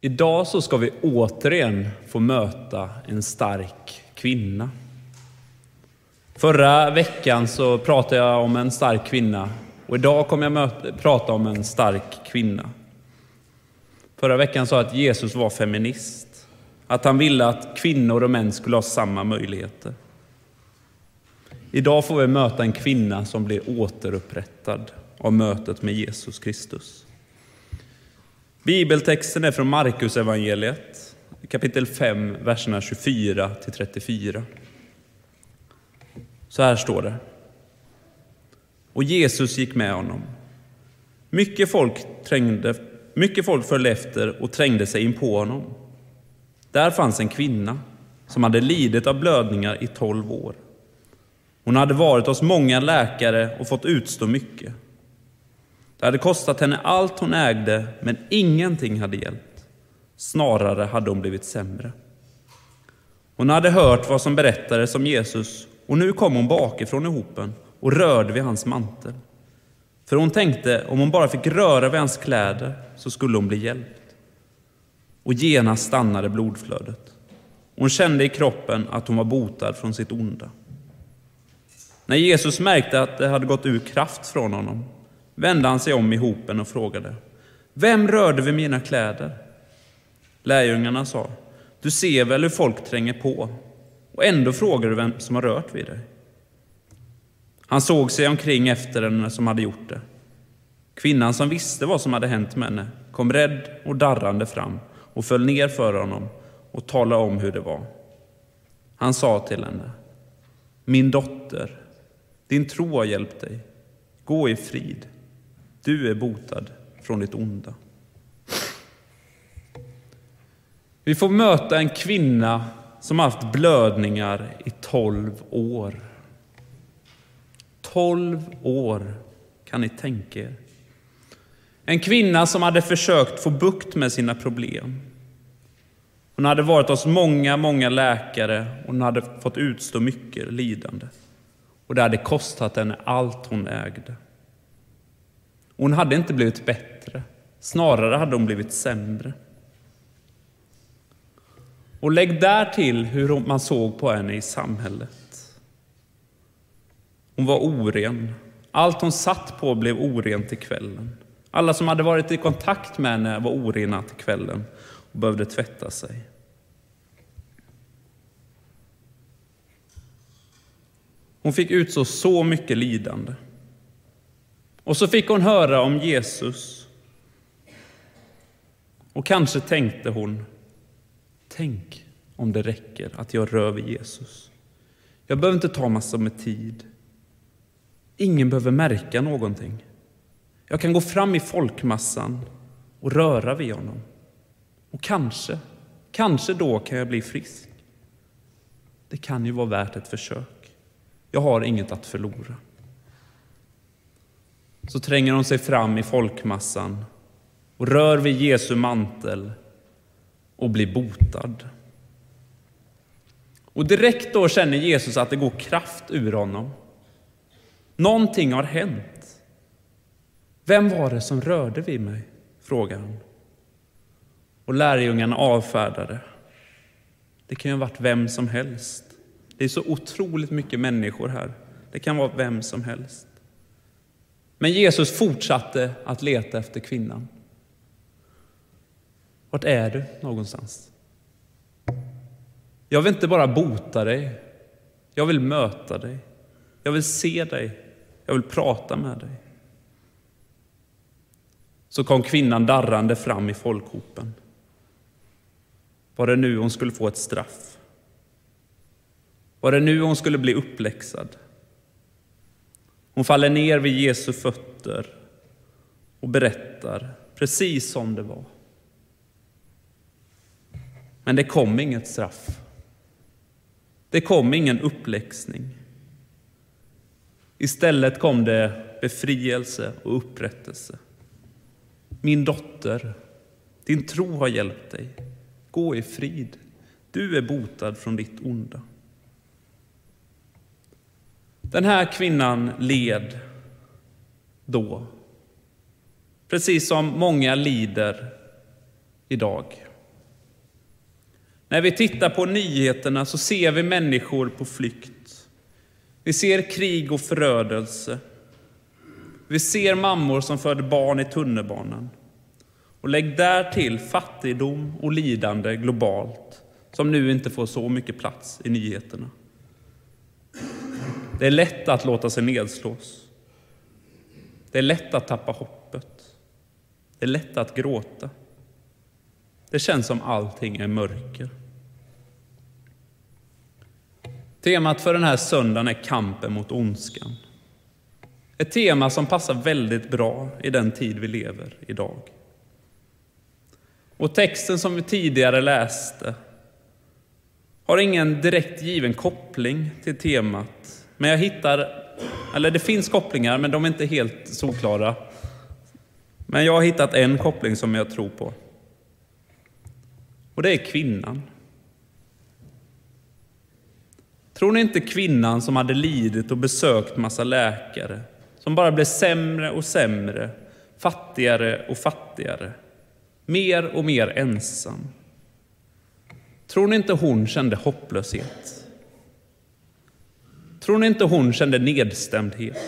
Idag så ska vi återigen få möta en stark kvinna. Förra veckan så pratade jag om en stark kvinna och idag kommer jag möta, prata om en stark kvinna. Förra veckan sa jag att Jesus var feminist. Att han ville att kvinnor och män skulle ha samma möjligheter. Idag får vi möta en kvinna som blir återupprättad av mötet med Jesus Kristus. Bibeltexten är från Markus evangeliet, kapitel 5, verserna 24 till 34. Så här står det. Och Jesus gick med honom. Mycket folk, trängde, mycket folk följde efter och trängde sig in på honom. Där fanns en kvinna som hade lidit av blödningar i tolv år. Hon hade varit hos många läkare och fått utstå mycket. Det hade kostat henne allt hon ägde, men ingenting hade hjälpt. Snarare hade hon blivit sämre. Hon hade hört vad som berättades om Jesus och nu kom hon bakifrån i hopen och rörde vid hans mantel. För hon tänkte om hon bara fick röra vid hans kläder så skulle hon bli hjälpt. Och genast stannade blodflödet. Hon kände i kroppen att hon var botad från sitt onda. När Jesus märkte att det hade gått ur kraft från honom vände han sig om i hopen och frågade Vem rörde vid mina kläder? Lärjungarna sa Du ser väl hur folk tränger på och ändå frågar du vem som har rört vid dig. Han såg sig omkring efter henne som hade gjort det. Kvinnan som visste vad som hade hänt med henne kom rädd och darrande fram och föll ner för honom och talade om hur det var. Han sa till henne, min dotter, din tro har hjälpt dig. Gå i frid. Du är botad från ditt onda. Vi får möta en kvinna som haft blödningar i tolv år. Tolv år, kan ni tänka er. En kvinna som hade försökt få bukt med sina problem. Hon hade varit hos många, många läkare och hon hade fått utstå mycket lidande. Och det hade kostat henne allt hon ägde. Hon hade inte blivit bättre, snarare hade hon blivit sämre. Och lägg där till hur man såg på henne i samhället. Hon var oren. Allt hon satt på blev orent till kvällen. Alla som hade varit i kontakt med henne var orena till kvällen och behövde tvätta sig. Hon fick utstå så mycket lidande. Och så fick hon höra om Jesus. Och kanske tänkte hon, tänk om det räcker att jag rör vid Jesus. Jag behöver inte ta massor med tid. Ingen behöver märka någonting. Jag kan gå fram i folkmassan och röra vid honom. Och kanske, kanske då kan jag bli frisk. Det kan ju vara värt ett försök. Jag har inget att förlora så tränger hon sig fram i folkmassan och rör vid Jesu mantel och blir botad. Och direkt då känner Jesus att det går kraft ur honom. Någonting har hänt. Vem var det som rörde vid mig? frågar han. Och lärjungarna avfärdade. Det kan ju ha varit vem som helst. Det är så otroligt mycket människor här. Det kan vara vem som helst. Men Jesus fortsatte att leta efter kvinnan. Vart är du någonstans? Jag vill inte bara bota dig. Jag vill möta dig. Jag vill se dig. Jag vill prata med dig. Så kom kvinnan darrande fram i folkhopen. Var det nu hon skulle få ett straff? Var det nu hon skulle bli uppläxad? Hon faller ner vid Jesu fötter och berättar precis som det var. Men det kom inget straff. Det kom ingen uppläxning. Istället kom det befrielse och upprättelse. Min dotter, din tro har hjälpt dig. Gå i frid. Du är botad från ditt onda. Den här kvinnan led då, precis som många lider idag. När vi tittar på nyheterna så ser vi människor på flykt. Vi ser krig och förödelse. Vi ser mammor som föder barn i tunnelbanan. Och lägg därtill fattigdom och lidande globalt som nu inte får så mycket plats i nyheterna. Det är lätt att låta sig nedslås. Det är lätt att tappa hoppet. Det är lätt att gråta. Det känns som allting är mörker. Temat för den här söndagen är kampen mot ondskan. Ett tema som passar väldigt bra i den tid vi lever idag. Och texten som vi tidigare läste har ingen direkt given koppling till temat. Men jag hittar, eller det finns kopplingar, men de är inte helt solklara. Men jag har hittat en koppling som jag tror på. Och det är kvinnan. Tror ni inte kvinnan som hade lidit och besökt massa läkare, som bara blev sämre och sämre, fattigare och fattigare, mer och mer ensam. Tror ni inte hon kände hopplöshet? Tror ni inte hon kände nedstämdhet?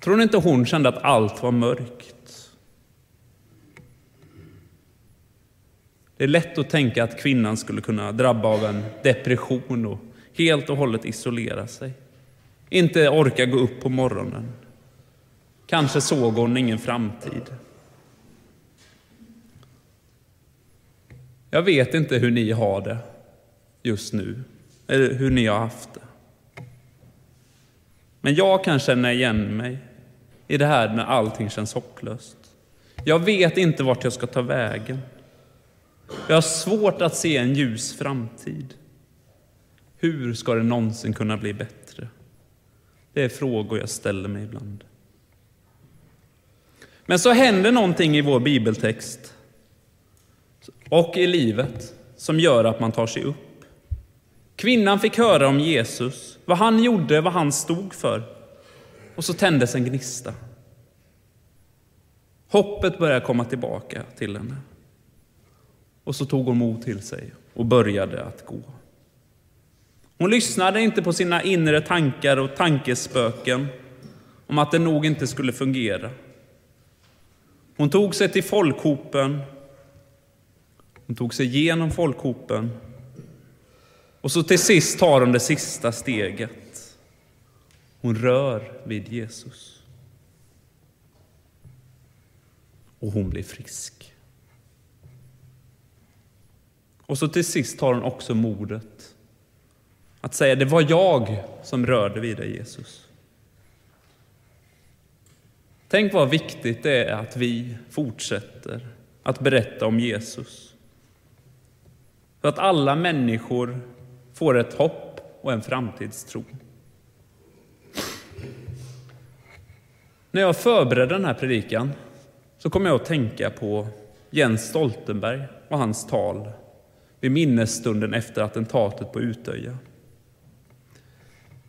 Tror ni inte hon kände att allt var mörkt? Det är lätt att tänka att kvinnan skulle kunna drabba av en depression och helt och hållet isolera sig. Inte orka gå upp på morgonen. Kanske såg hon ingen framtid. Jag vet inte hur ni har det just nu, eller hur ni har haft det. Men jag kan känna igen mig i det här när allting känns hopplöst. Jag vet inte vart jag ska ta vägen. Jag har svårt att se en ljus framtid. Hur ska det någonsin kunna bli bättre? Det är frågor jag ställer mig ibland. Men så händer någonting i vår bibeltext och i livet som gör att man tar sig upp. Kvinnan fick höra om Jesus, vad han gjorde, vad han stod för. Och så tändes en gnista. Hoppet började komma tillbaka till henne. Och så tog hon mod till sig och började att gå. Hon lyssnade inte på sina inre tankar och tankespöken om att det nog inte skulle fungera. Hon tog sig till folkhopen hon tog sig igenom folkhopen. Och så till sist tar hon det sista steget. Hon rör vid Jesus. Och hon blir frisk. Och så till sist tar hon också modet att säga det var jag som rörde vid dig Jesus. Tänk vad viktigt det är att vi fortsätter att berätta om Jesus. För att alla människor får ett hopp och en framtidstro. När jag förberedde den här predikan så kom jag att tänka på Jens Stoltenberg och hans tal vid minnesstunden efter attentatet på Utöja.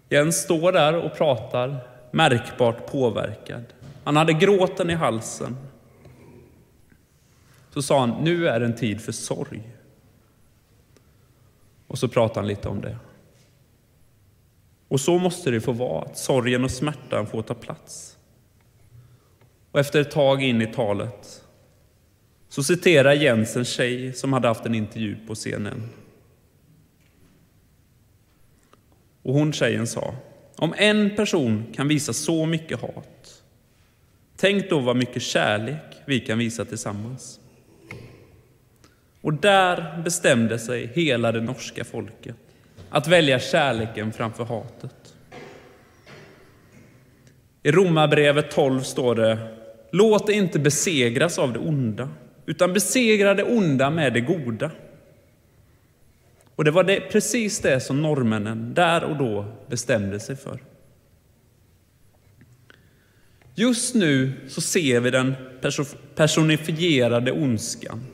Jens står där och pratar, märkbart påverkad. Han hade gråten i halsen. Så sa han, nu är en tid för sorg. Och så pratar han lite om det. Och så måste det få vara, att sorgen och smärtan får ta plats. Och efter ett tag in i talet så citerar Jens en tjej som hade haft en intervju på CNN. Och hon tjejen sa, om en person kan visa så mycket hat, tänk då vad mycket kärlek vi kan visa tillsammans. Och där bestämde sig hela det norska folket att välja kärleken framför hatet. I Romarbrevet 12 står det Låt det inte besegras av det onda, utan besegra det onda med det goda. Och det var det, precis det som norrmännen där och då bestämde sig för. Just nu så ser vi den personifierade ondskan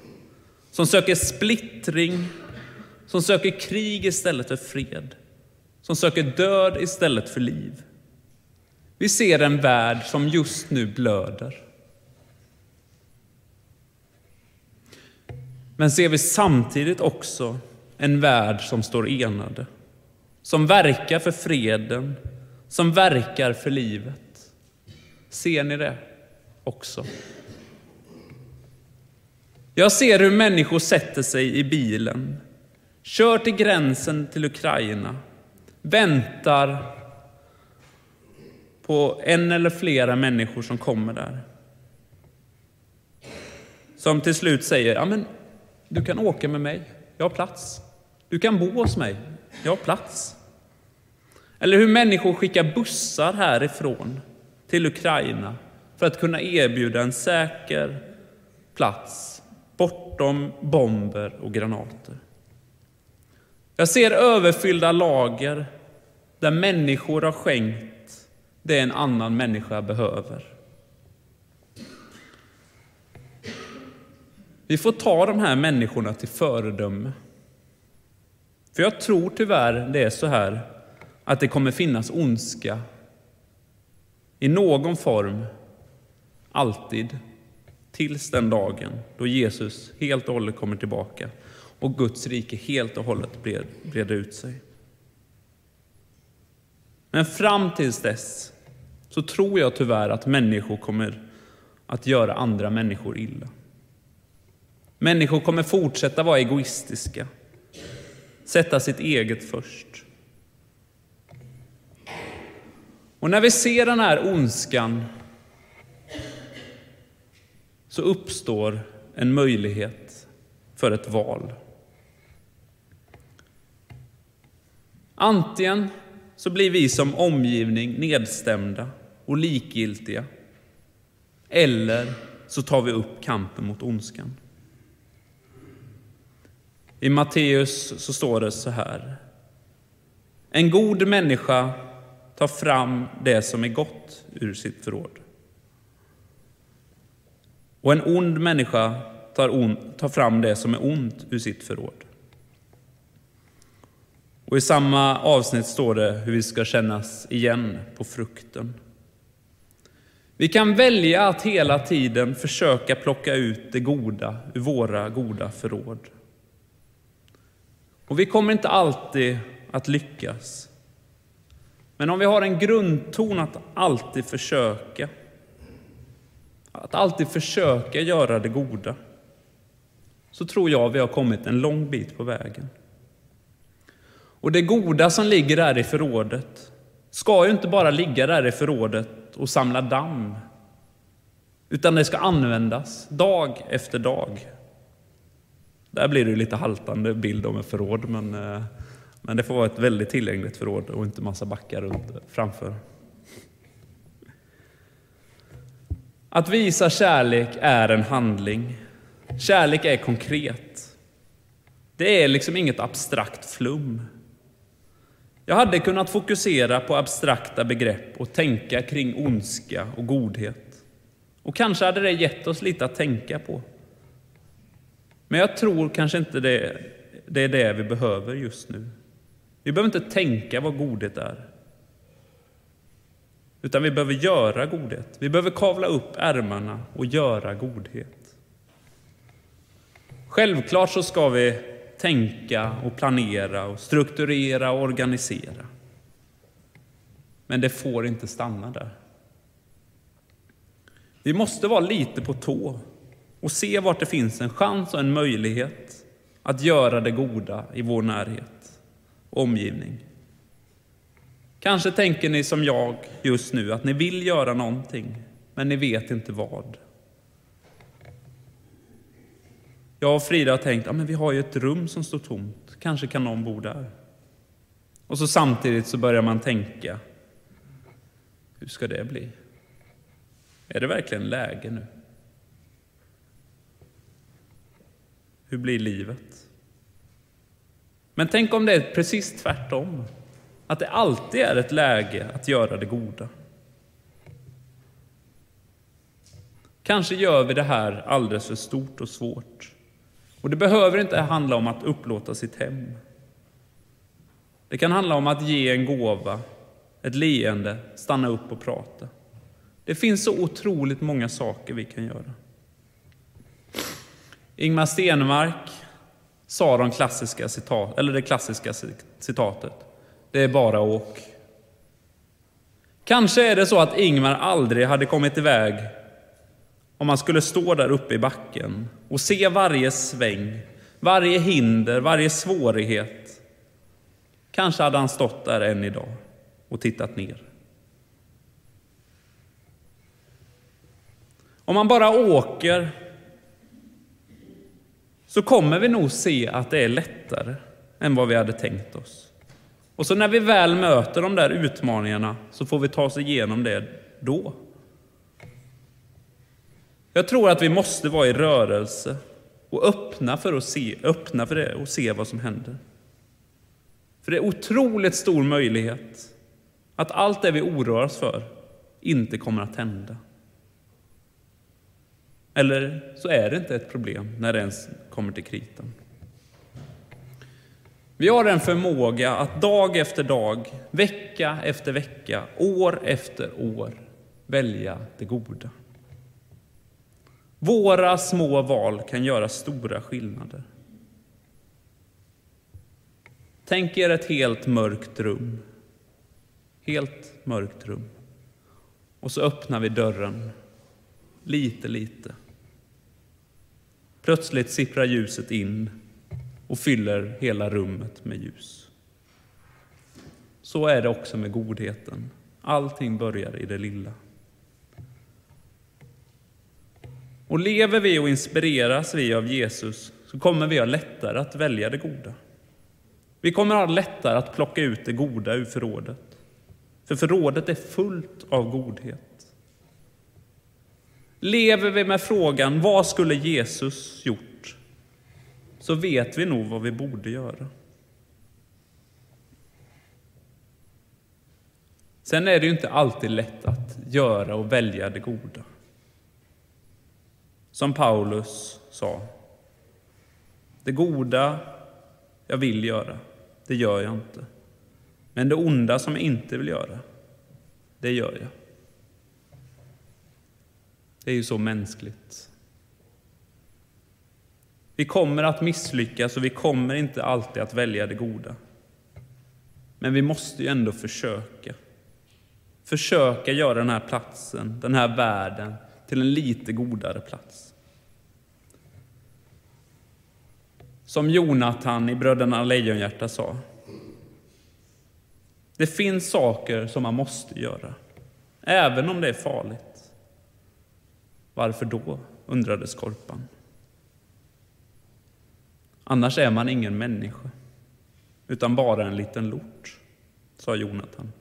som söker splittring, som söker krig istället för fred, som söker död istället för liv. Vi ser en värld som just nu blöder. Men ser vi samtidigt också en värld som står enade, som verkar för freden, som verkar för livet. Ser ni det också? Jag ser hur människor sätter sig i bilen, kör till gränsen till Ukraina, väntar på en eller flera människor som kommer där. Som till slut säger, ja men du kan åka med mig, jag har plats. Du kan bo hos mig, jag har plats. Eller hur människor skickar bussar härifrån till Ukraina för att kunna erbjuda en säker plats bortom bomber och granater. Jag ser överfyllda lager där människor har skänkt det en annan människa behöver. Vi får ta de här människorna till föredöme. För jag tror tyvärr det är så här att det kommer finnas ondska i någon form, alltid, tills den dagen då Jesus helt och hållet kommer tillbaka och Guds rike helt och hållet breder ut sig. Men fram tills dess så tror jag tyvärr att människor kommer att göra andra människor illa. Människor kommer fortsätta vara egoistiska, sätta sitt eget först. Och när vi ser den här ondskan så uppstår en möjlighet för ett val. Antingen så blir vi som omgivning nedstämda och likgiltiga. Eller så tar vi upp kampen mot ondskan. I Matteus så står det så här. En god människa tar fram det som är gott ur sitt förråd. Och en ond människa tar, on, tar fram det som är ont ur sitt förråd. Och I samma avsnitt står det hur vi ska kännas igen på frukten. Vi kan välja att hela tiden försöka plocka ut det goda ur våra goda förråd. Och vi kommer inte alltid att lyckas. Men om vi har en grundton att alltid försöka, att alltid försöka göra det goda, så tror jag vi har kommit en lång bit på vägen. Och det goda som ligger där i förrådet ska ju inte bara ligga där i förrådet och samla damm, utan det ska användas dag efter dag. Där blir det lite haltande bild om ett förråd, men, eh, men det får vara ett väldigt tillgängligt förråd och inte massa backar runt framför. Att visa kärlek är en handling. Kärlek är konkret. Det är liksom inget abstrakt flum. Jag hade kunnat fokusera på abstrakta begrepp och tänka kring ondska och godhet. Och kanske hade det gett oss lite att tänka på. Men jag tror kanske inte det, det är det vi behöver just nu. Vi behöver inte tänka vad godhet är. Utan vi behöver göra godhet. Vi behöver kavla upp ärmarna och göra godhet. Självklart så ska vi tänka och planera och strukturera och organisera. Men det får inte stanna där. Vi måste vara lite på tå och se vart det finns en chans och en möjlighet att göra det goda i vår närhet och omgivning. Kanske tänker ni som jag just nu att ni vill göra någonting, men ni vet inte vad. Jag och Frida har tänkt att ja, vi har ju ett rum som står tomt, kanske kan någon bo där. Och så samtidigt så börjar man tänka, hur ska det bli? Är det verkligen läge nu? Hur blir livet? Men tänk om det är precis tvärtom. Att det alltid är ett läge att göra det goda. Kanske gör vi det här alldeles för stort och svårt. Och det behöver inte handla om att upplåta sitt hem. Det kan handla om att ge en gåva, ett leende, stanna upp och prata. Det finns så otroligt många saker vi kan göra. Ingmar Stenmark sa de klassiska citat, eller det klassiska citatet. Det är bara åk. Kanske är det så att Ingmar aldrig hade kommit iväg om han skulle stå där uppe i backen och se varje sväng, varje hinder, varje svårighet. Kanske hade han stått där än idag och tittat ner. Om man bara åker så kommer vi nog se att det är lättare än vad vi hade tänkt oss. Och så när vi väl möter de där utmaningarna så får vi ta oss igenom det då. Jag tror att vi måste vara i rörelse och öppna för, att se, öppna för det och se vad som händer. För det är otroligt stor möjlighet att allt det vi oroar oss för inte kommer att hända. Eller så är det inte ett problem när det ens kommer till kritan. Vi har en förmåga att dag efter dag, vecka efter vecka, år efter år välja det goda. Våra små val kan göra stora skillnader. Tänk er ett helt mörkt rum. Helt mörkt rum. Och så öppnar vi dörren, lite, lite. Plötsligt sipprar ljuset in och fyller hela rummet med ljus. Så är det också med godheten. Allting börjar i det lilla. Och lever vi och inspireras vi av Jesus så kommer vi ha lättare att välja det goda. Vi kommer ha lättare att plocka ut det goda ur förrådet. För förrådet är fullt av godhet. Lever vi med frågan vad skulle Jesus gjort? Så vet vi nog vad vi borde göra. Sen är det ju inte alltid lätt att göra och välja det goda. Som Paulus sa. Det goda jag vill göra, det gör jag inte. Men det onda som jag inte vill göra, det gör jag. Det är ju så mänskligt. Vi kommer att misslyckas och vi kommer inte alltid att välja det goda. Men vi måste ju ändå försöka. Försöka göra den här platsen, den här världen, till en lite godare plats. Som Jonathan i Bröderna Lejonhjärta sa. Det finns saker som man måste göra, även om det är farligt. Varför då? undrade skorpan. Annars är man ingen människa, utan bara en liten lort, sa Jonathan.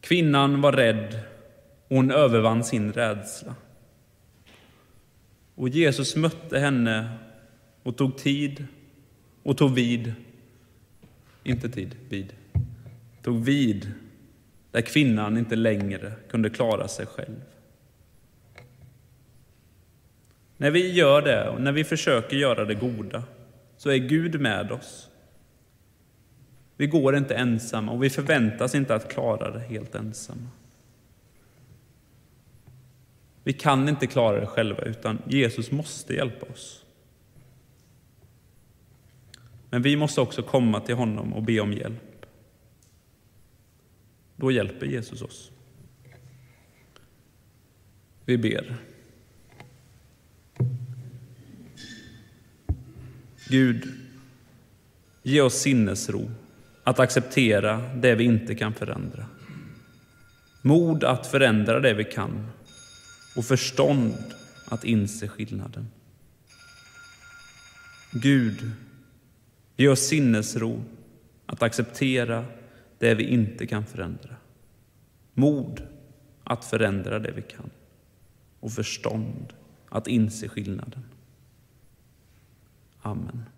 Kvinnan var rädd och hon övervann sin rädsla. Och Jesus mötte henne och tog tid och tog vid, inte tid, vid, tog vid där kvinnan inte längre kunde klara sig själv. När vi gör det och när vi försöker göra det goda så är Gud med oss. Vi går inte ensamma och vi förväntas inte att klara det helt ensamma. Vi kan inte klara det själva, utan Jesus måste hjälpa oss. Men vi måste också komma till honom och be om hjälp. Då hjälper Jesus oss. Vi ber. Gud, ge oss sinnesro att acceptera det vi inte kan förändra. Mod att förändra det vi kan och förstånd att inse skillnaden. Gud, ge oss sinnesro att acceptera det vi inte kan förändra. Mod att förändra det vi kan och förstånd att inse skillnaden. Amen.